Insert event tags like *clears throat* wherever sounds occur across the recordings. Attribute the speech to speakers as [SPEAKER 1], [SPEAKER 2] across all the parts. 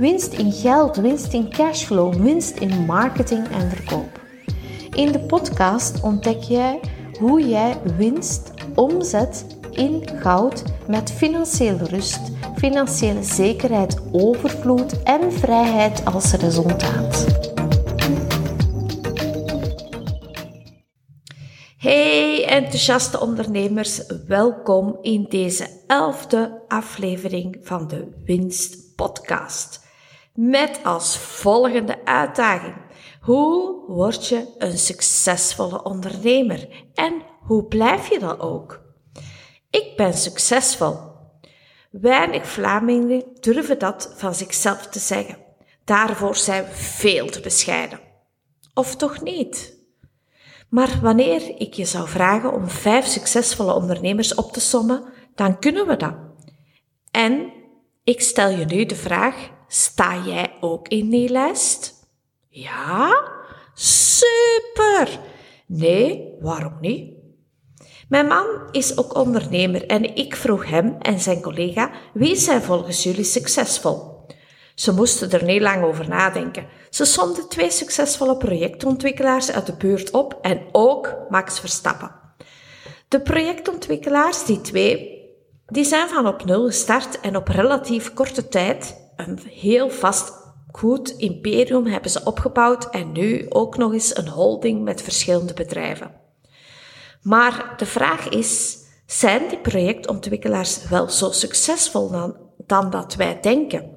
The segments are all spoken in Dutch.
[SPEAKER 1] winst in geld, winst in cashflow, winst in marketing en verkoop. In de podcast ontdek jij hoe jij winst omzet in goud met financiële rust, financiële zekerheid, overvloed en vrijheid als resultaat. Hey enthousiaste ondernemers, welkom in deze elfde aflevering van de Winst Podcast. Met als volgende uitdaging: hoe word je een succesvolle ondernemer en hoe blijf je dat ook? Ik ben succesvol. Weinig Vlamingen durven dat van zichzelf te zeggen. Daarvoor zijn we veel te bescheiden. Of toch niet? Maar wanneer ik je zou vragen om vijf succesvolle ondernemers op te sommen, dan kunnen we dat. En ik stel je nu de vraag: sta jij ook in die lijst? Ja? Super! Nee, waarom niet? Mijn man is ook ondernemer en ik vroeg hem en zijn collega wie zijn volgens jullie succesvol. Ze moesten er niet lang over nadenken. Ze somden twee succesvolle projectontwikkelaars uit de buurt op en ook Max Verstappen. De projectontwikkelaars, die twee, die zijn van op nul gestart en op relatief korte tijd een heel vast goed imperium hebben ze opgebouwd en nu ook nog eens een holding met verschillende bedrijven. Maar de vraag is, zijn die projectontwikkelaars wel zo succesvol dan, dan dat wij denken?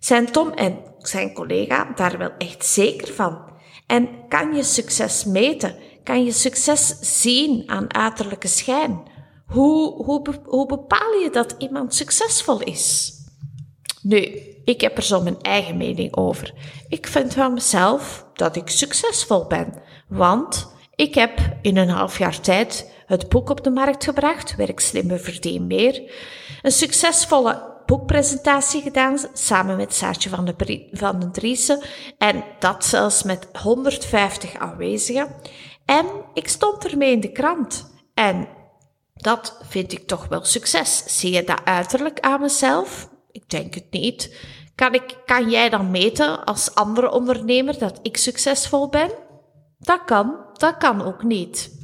[SPEAKER 1] Zijn Tom en zijn collega daar wel echt zeker van? En kan je succes meten? Kan je succes zien aan uiterlijke schijn? Hoe, hoe, hoe bepaal je dat iemand succesvol is? Nu, ik heb er zo mijn eigen mening over. Ik vind van mezelf dat ik succesvol ben, want ik heb in een half jaar tijd het boek op de markt gebracht, Werk slimmer, verdien meer. Een succesvolle boekpresentatie gedaan, samen met Saartje van de, van de Driessen. En dat zelfs met 150 aanwezigen. En ik stond ermee in de krant. En dat vind ik toch wel succes. Zie je dat uiterlijk aan mezelf? Ik denk het niet. Kan, ik, kan jij dan meten als andere ondernemer dat ik succesvol ben? Dat kan, dat kan ook niet.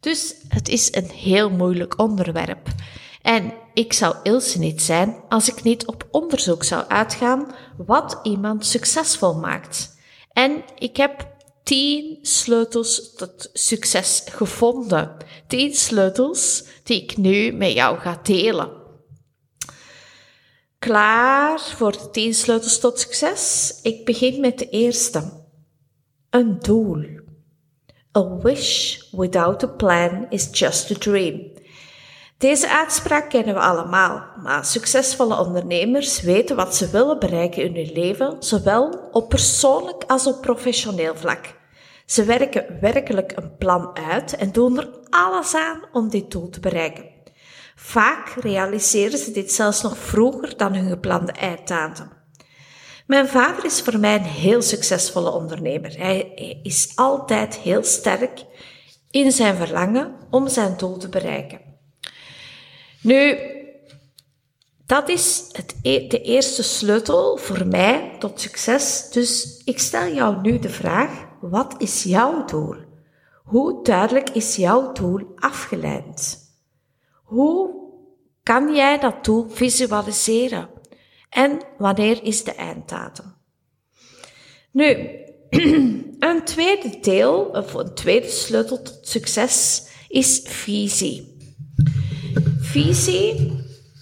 [SPEAKER 1] Dus het is een heel moeilijk onderwerp. En ik zou Ilse niet zijn als ik niet op onderzoek zou uitgaan wat iemand succesvol maakt. En ik heb tien sleutels tot succes gevonden. Tien sleutels die ik nu met jou ga delen. Klaar voor de tien sleutels tot succes? Ik begin met de eerste. Een doel. A wish without a plan is just a dream. Deze uitspraak kennen we allemaal, maar succesvolle ondernemers weten wat ze willen bereiken in hun leven, zowel op persoonlijk als op professioneel vlak. Ze werken werkelijk een plan uit en doen er alles aan om dit doel te bereiken. Vaak realiseren ze dit zelfs nog vroeger dan hun geplande einddatum. Mijn vader is voor mij een heel succesvolle ondernemer. Hij is altijd heel sterk in zijn verlangen om zijn doel te bereiken. Nu, dat is het, e-, de eerste sleutel voor mij tot succes. Dus ik stel jou nu de vraag, wat is jouw doel? Hoe duidelijk is jouw doel afgeleid? Hoe kan jij dat doel visualiseren? En wanneer is de einddatum? Nu, *clears throat* een tweede deel, of een tweede sleutel tot succes, is visie. Visie,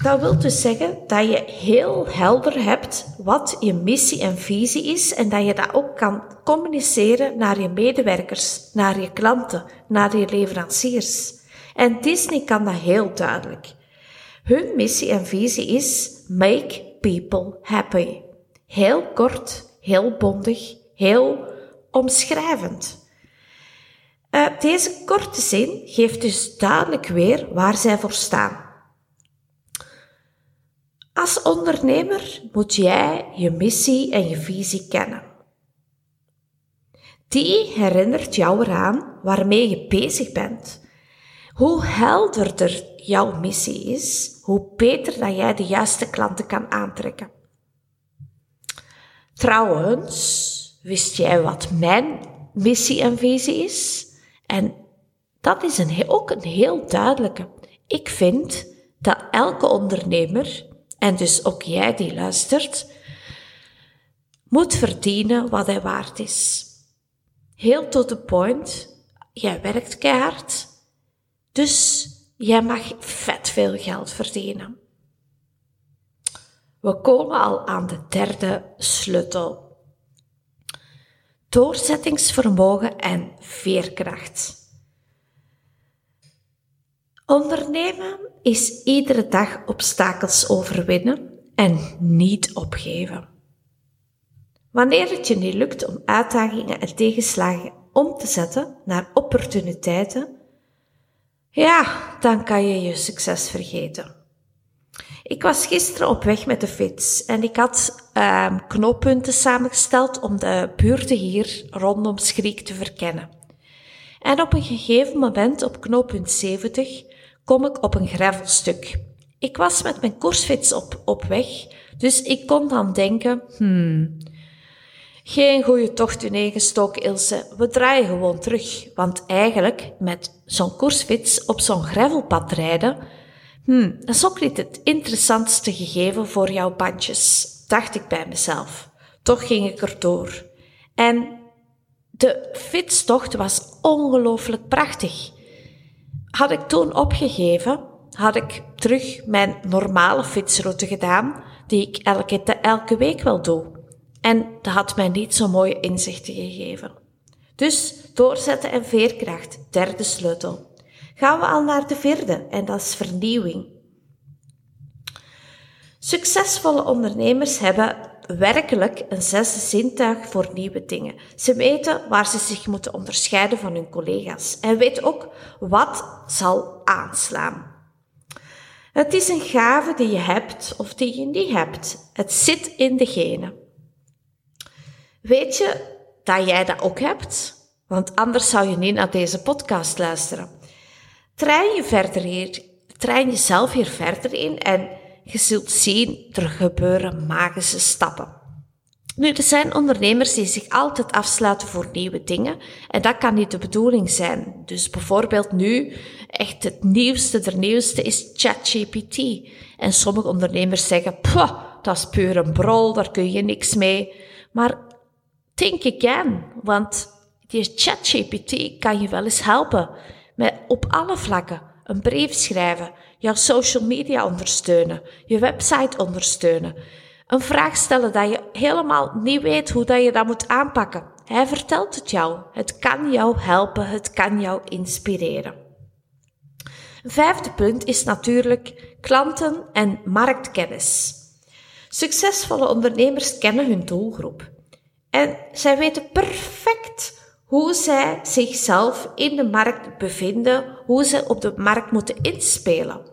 [SPEAKER 1] dat wil dus zeggen dat je heel helder hebt wat je missie en visie is en dat je dat ook kan communiceren naar je medewerkers, naar je klanten, naar je leveranciers. En Disney kan dat heel duidelijk. Hun missie en visie is make people happy. Heel kort, heel bondig, heel omschrijvend. Uh, deze korte zin geeft dus duidelijk weer waar zij voor staan. Als ondernemer moet jij je missie en je visie kennen. Die herinnert jou eraan waarmee je bezig bent. Hoe helderder jouw missie is, hoe beter dat jij de juiste klanten kan aantrekken. Trouwens, wist jij wat mijn missie en visie is? En dat is een, ook een heel duidelijke. Ik vind dat elke ondernemer, en dus ook jij die luistert, moet verdienen wat hij waard is. Heel tot de point, jij werkt keihard, dus jij mag vet veel geld verdienen. We komen al aan de derde sleutel. Doorzettingsvermogen en veerkracht. Ondernemen is iedere dag obstakels overwinnen en niet opgeven. Wanneer het je niet lukt om uitdagingen en tegenslagen om te zetten naar opportuniteiten, ja, dan kan je je succes vergeten. Ik was gisteren op weg met de fiets en ik had um, knooppunten samengesteld om de buurten hier rondom Schriek te verkennen. En op een gegeven moment, op knooppunt 70, kom ik op een gravelstuk. Ik was met mijn koersfiets op, op weg, dus ik kon dan denken, hmm, geen goede tocht ineengestoken, Ilse. We draaien gewoon terug. Want eigenlijk, met zo'n koersfiets op zo'n gravelpad rijden, hmm, dat is ook niet het interessantste gegeven voor jouw bandjes, dacht ik bij mezelf. Toch ging ik er door. En de fietstocht was ongelooflijk prachtig. Had ik toen opgegeven, had ik terug mijn normale fietsroute gedaan, die ik elke, elke week wel doe. En dat had mij niet zo mooie inzichten gegeven. Dus doorzetten en veerkracht, derde sleutel. Gaan we al naar de vierde, en dat is vernieuwing. Succesvolle ondernemers hebben werkelijk een zesde zintuig voor nieuwe dingen. Ze weten waar ze zich moeten onderscheiden van hun collega's en weten ook wat zal aanslaan. Het is een gave die je hebt of die je niet hebt. Het zit in de genen. Weet je dat jij dat ook hebt? Want anders zou je niet naar deze podcast luisteren. Train je verder hier, train jezelf hier verder in en je zult zien, er gebeuren magische stappen. Nu, er zijn ondernemers die zich altijd afsluiten voor nieuwe dingen en dat kan niet de bedoeling zijn. Dus bijvoorbeeld nu, echt het nieuwste der nieuwste is ChatGPT. En sommige ondernemers zeggen, dat is puur een brol, daar kun je niks mee. Maar think again, want die ChatGPT kan je wel eens helpen met op alle vlakken een brief schrijven, jouw social media ondersteunen, je website ondersteunen, een vraag stellen dat je helemaal niet weet hoe dat je dat moet aanpakken. Hij vertelt het jou. Het kan jou helpen, het kan jou inspireren. Vijfde punt is natuurlijk klanten en marktkennis. Succesvolle ondernemers kennen hun doelgroep. En zij weten perfect hoe zij zichzelf in de markt bevinden, hoe ze op de markt moeten inspelen.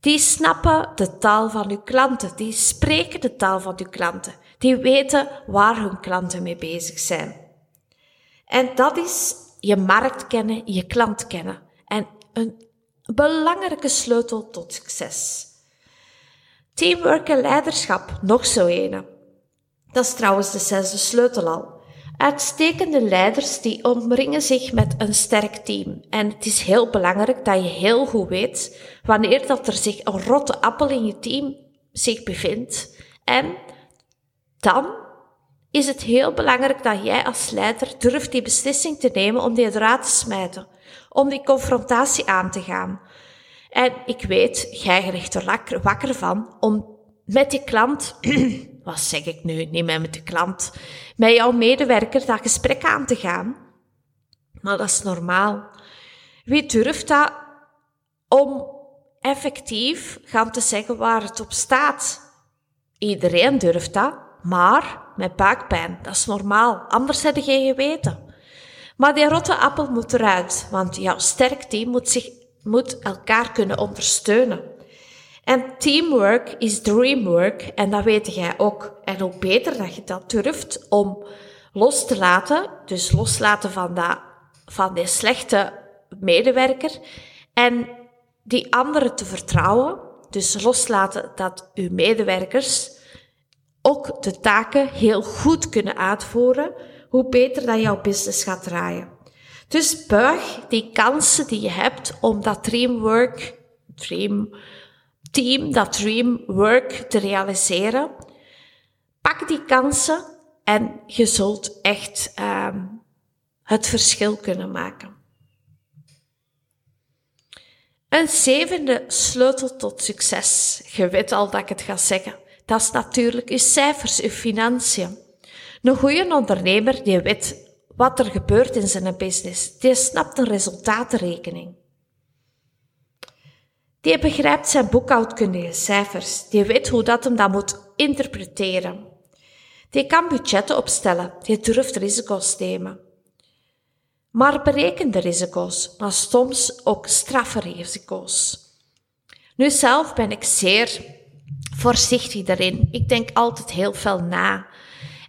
[SPEAKER 1] Die snappen de taal van uw klanten, die spreken de taal van uw klanten, die weten waar hun klanten mee bezig zijn. En dat is je markt kennen, je klant kennen. En een belangrijke sleutel tot succes. Teamwork en leiderschap, nog zo ene. Dat is trouwens de zesde sleutel al. Uitstekende leiders die omringen zich met een sterk team. En het is heel belangrijk dat je heel goed weet wanneer dat er zich een rotte appel in je team zich bevindt. En dan is het heel belangrijk dat jij als leider durft die beslissing te nemen om die eruit te smijten. Om die confrontatie aan te gaan. En ik weet, jij ligt er wakker van om met die klant wat zeg ik nu, niet meer met de klant, met jouw medewerker dat gesprek aan te gaan. Maar dat is normaal. Wie durft dat om effectief gaan te zeggen waar het op staat? Iedereen durft dat, maar met buikpijn. Dat is normaal, anders heb je geen geweten. Maar die rotte appel moet eruit, want jouw sterk team moet, zich, moet elkaar kunnen ondersteunen. En teamwork is dreamwork en dat weet jij ook. En hoe beter dat je dat durft om los te laten, dus loslaten van, dat, van die slechte medewerker en die anderen te vertrouwen, dus loslaten dat uw medewerkers ook de taken heel goed kunnen uitvoeren, hoe beter dat jouw business gaat draaien. Dus buig die kansen die je hebt om dat dreamwork, dream team, dat dreamwork te realiseren. Pak die kansen en je zult echt um, het verschil kunnen maken. Een zevende sleutel tot succes. Je weet al dat ik het ga zeggen. Dat is natuurlijk je cijfers, je financiën. Een goede ondernemer die weet wat er gebeurt in zijn business. Die snapt een resultatenrekening. Die begrijpt zijn boekhoudkundige cijfers. Die weet hoe dat hem dat moet interpreteren. Die kan budgetten opstellen. Die durft risico's nemen. Maar berekende risico's, maar soms ook straffe risico's. Nu zelf ben ik zeer voorzichtig daarin. Ik denk altijd heel veel na.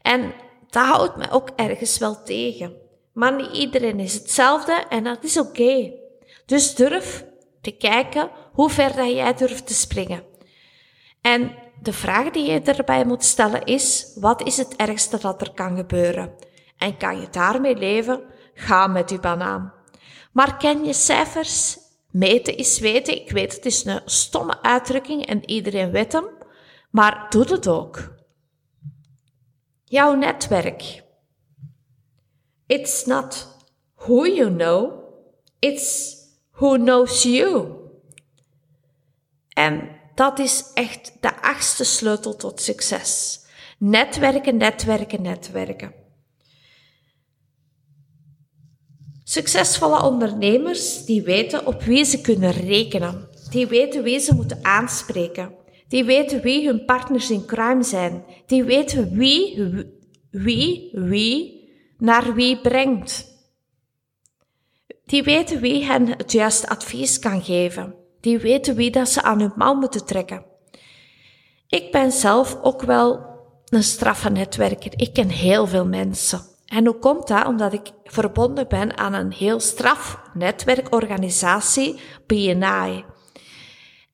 [SPEAKER 1] En dat houdt me ook ergens wel tegen. Maar niet iedereen is hetzelfde en dat is oké. Dus durf te kijken hoe ver dat jij durft te springen. En de vraag die je erbij moet stellen is, wat is het ergste dat er kan gebeuren? En kan je daarmee leven? Ga met je banaan. Maar ken je cijfers? Meten is weten. Ik weet, het is een stomme uitdrukking en iedereen weet hem. Maar doe het ook. Jouw netwerk. It's not who you know, it's who knows you. En dat is echt de achtste sleutel tot succes. Netwerken, netwerken, netwerken. Succesvolle ondernemers die weten op wie ze kunnen rekenen. Die weten wie ze moeten aanspreken. Die weten wie hun partners in crime zijn. Die weten wie, wie, wie naar wie brengt. Die weten wie hen het juiste advies kan geven. Die weten wie dat ze aan hun mouw moeten trekken. Ik ben zelf ook wel een straffe netwerker. Ik ken heel veel mensen. En hoe komt dat? Omdat ik verbonden ben aan een heel straf netwerkorganisatie, BNI.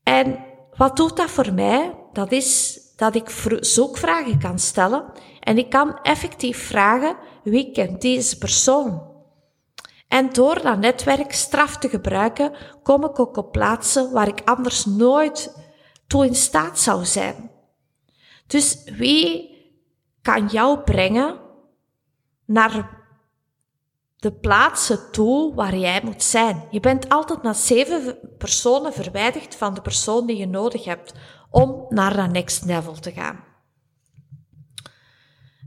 [SPEAKER 1] En wat doet dat voor mij? Dat is dat ik zoekvragen kan stellen en ik kan effectief vragen wie kent deze persoon. En door dat netwerk straf te gebruiken, kom ik ook op plaatsen waar ik anders nooit toe in staat zou zijn. Dus wie kan jou brengen naar de plaatsen toe waar jij moet zijn? Je bent altijd maar zeven personen verwijderd van de persoon die je nodig hebt om naar dat next level te gaan.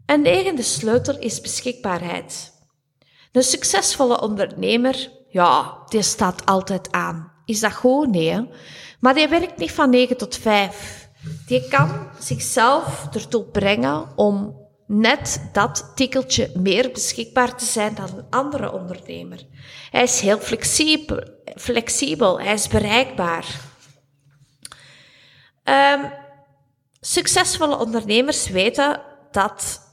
[SPEAKER 1] Een negende sleutel is beschikbaarheid. Een succesvolle ondernemer, ja, die staat altijd aan. Is dat goed? Nee. Maar die werkt niet van 9 tot 5. Die kan zichzelf ertoe brengen om net dat tikkeltje meer beschikbaar te zijn dan een andere ondernemer. Hij is heel flexibel, flexibel hij is bereikbaar. Um, succesvolle ondernemers weten dat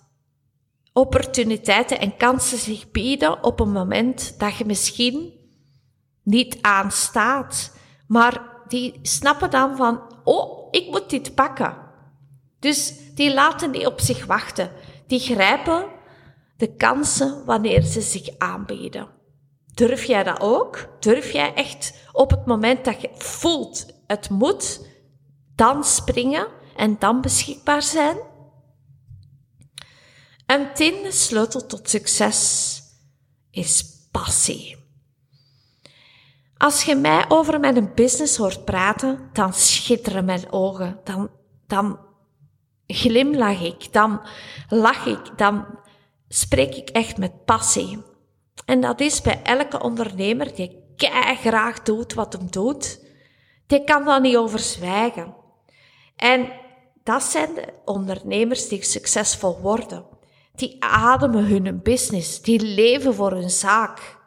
[SPEAKER 1] opportuniteiten en kansen zich bieden op een moment dat je misschien niet aanstaat. Maar die snappen dan van, oh, ik moet dit pakken. Dus die laten niet op zich wachten. Die grijpen de kansen wanneer ze zich aanbieden. Durf jij dat ook? Durf jij echt op het moment dat je voelt, het moet, dan springen en dan beschikbaar zijn? Een tiende sleutel tot succes is passie. Als je mij over mijn business hoort praten, dan schitteren mijn ogen. Dan, dan glimlach ik, dan lach ik, dan spreek ik echt met passie. En dat is bij elke ondernemer die kei graag doet wat hem doet. Die kan daar niet over zwijgen. En dat zijn de ondernemers die succesvol worden. Die ademen hun business, die leven voor hun zaak.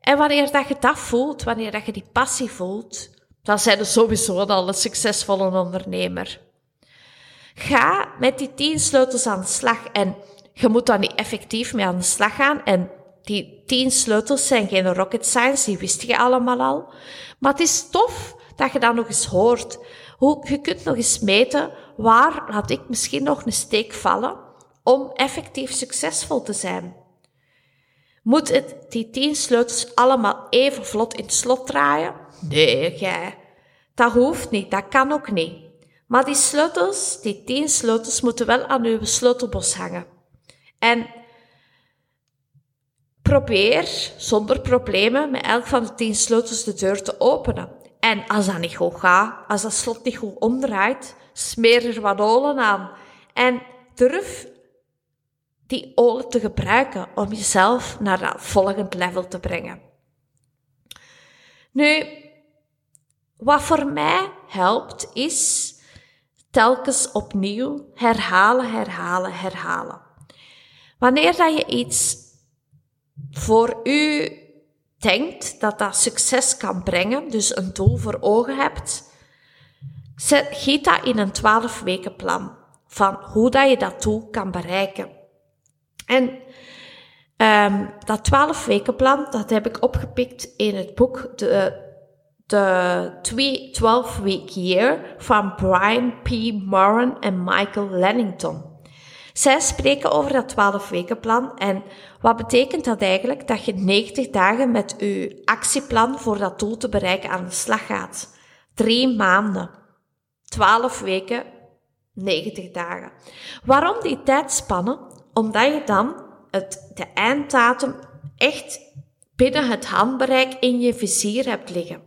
[SPEAKER 1] En wanneer dat je dat voelt, wanneer dat je die passie voelt, dan zijn je sowieso al een succesvolle ondernemer. Ga met die tien sleutels aan de slag en je moet dan niet effectief mee aan de slag gaan. En die tien sleutels zijn geen rocket science, die wist je allemaal al. Maar het is tof dat je dat nog eens hoort. Hoe, je kunt nog eens meten waar laat ik misschien nog een steek vallen om effectief succesvol te zijn. Moet het die tien sleutels allemaal even vlot in het slot draaien? Nee, jij. Dat hoeft niet, dat kan ook niet. Maar die sleutels, die tien sleutels, moeten wel aan uw sleutelbos hangen. En probeer zonder problemen met elk van de tien sleutels de deur te openen. En als dat niet goed gaat, als dat slot niet goed omdraait, smeer er wat olie aan. En durf die olie te gebruiken om jezelf naar dat volgende level te brengen. Nu, wat voor mij helpt, is telkens opnieuw herhalen, herhalen, herhalen. Wanneer dat je iets voor u denkt dat dat succes kan brengen, dus een doel voor ogen hebt, giet dat in een 12 weken plan van hoe dat je dat doel kan bereiken. En um, dat 12 weken plan, dat heb ik opgepikt in het boek de, de 12 Week Year van Brian P. Moran en Michael Lennington. Zij spreken over dat 12 weken plan en wat betekent dat eigenlijk? Dat je 90 dagen met je actieplan voor dat doel te bereiken aan de slag gaat. Drie maanden. 12 weken, 90 dagen. Waarom die tijdspannen? Omdat je dan het, de einddatum echt binnen het handbereik in je vizier hebt liggen.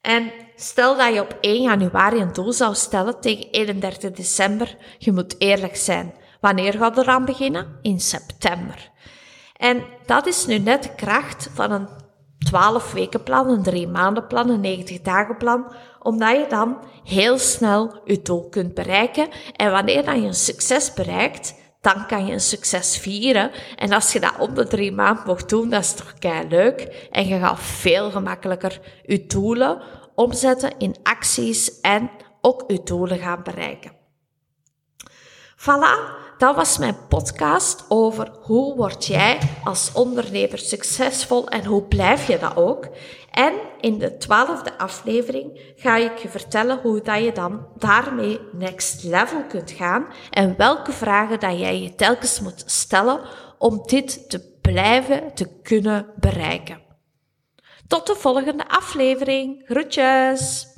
[SPEAKER 1] En stel dat je op 1 januari een doel zou stellen tegen 31 december, je moet eerlijk zijn. Wanneer gaat er aan beginnen? In september. En dat is nu net de kracht van een 12 weken plan, een 3 maanden plan, een 90 dagen plan, omdat je dan heel snel je doel kunt bereiken. En wanneer dan je een succes bereikt, dan kan je een succes vieren. En als je dat om de drie maanden mocht doen, dat is toch kei leuk. En je gaat veel gemakkelijker je doelen omzetten in acties en ook je doelen gaan bereiken. Voilà, dat was mijn podcast over hoe word jij als ondernemer succesvol en hoe blijf je dat ook. En in de twaalfde aflevering ga ik je vertellen hoe dat je dan daarmee next level kunt gaan en welke vragen dat jij je telkens moet stellen om dit te blijven te kunnen bereiken. Tot de volgende aflevering. Groetjes!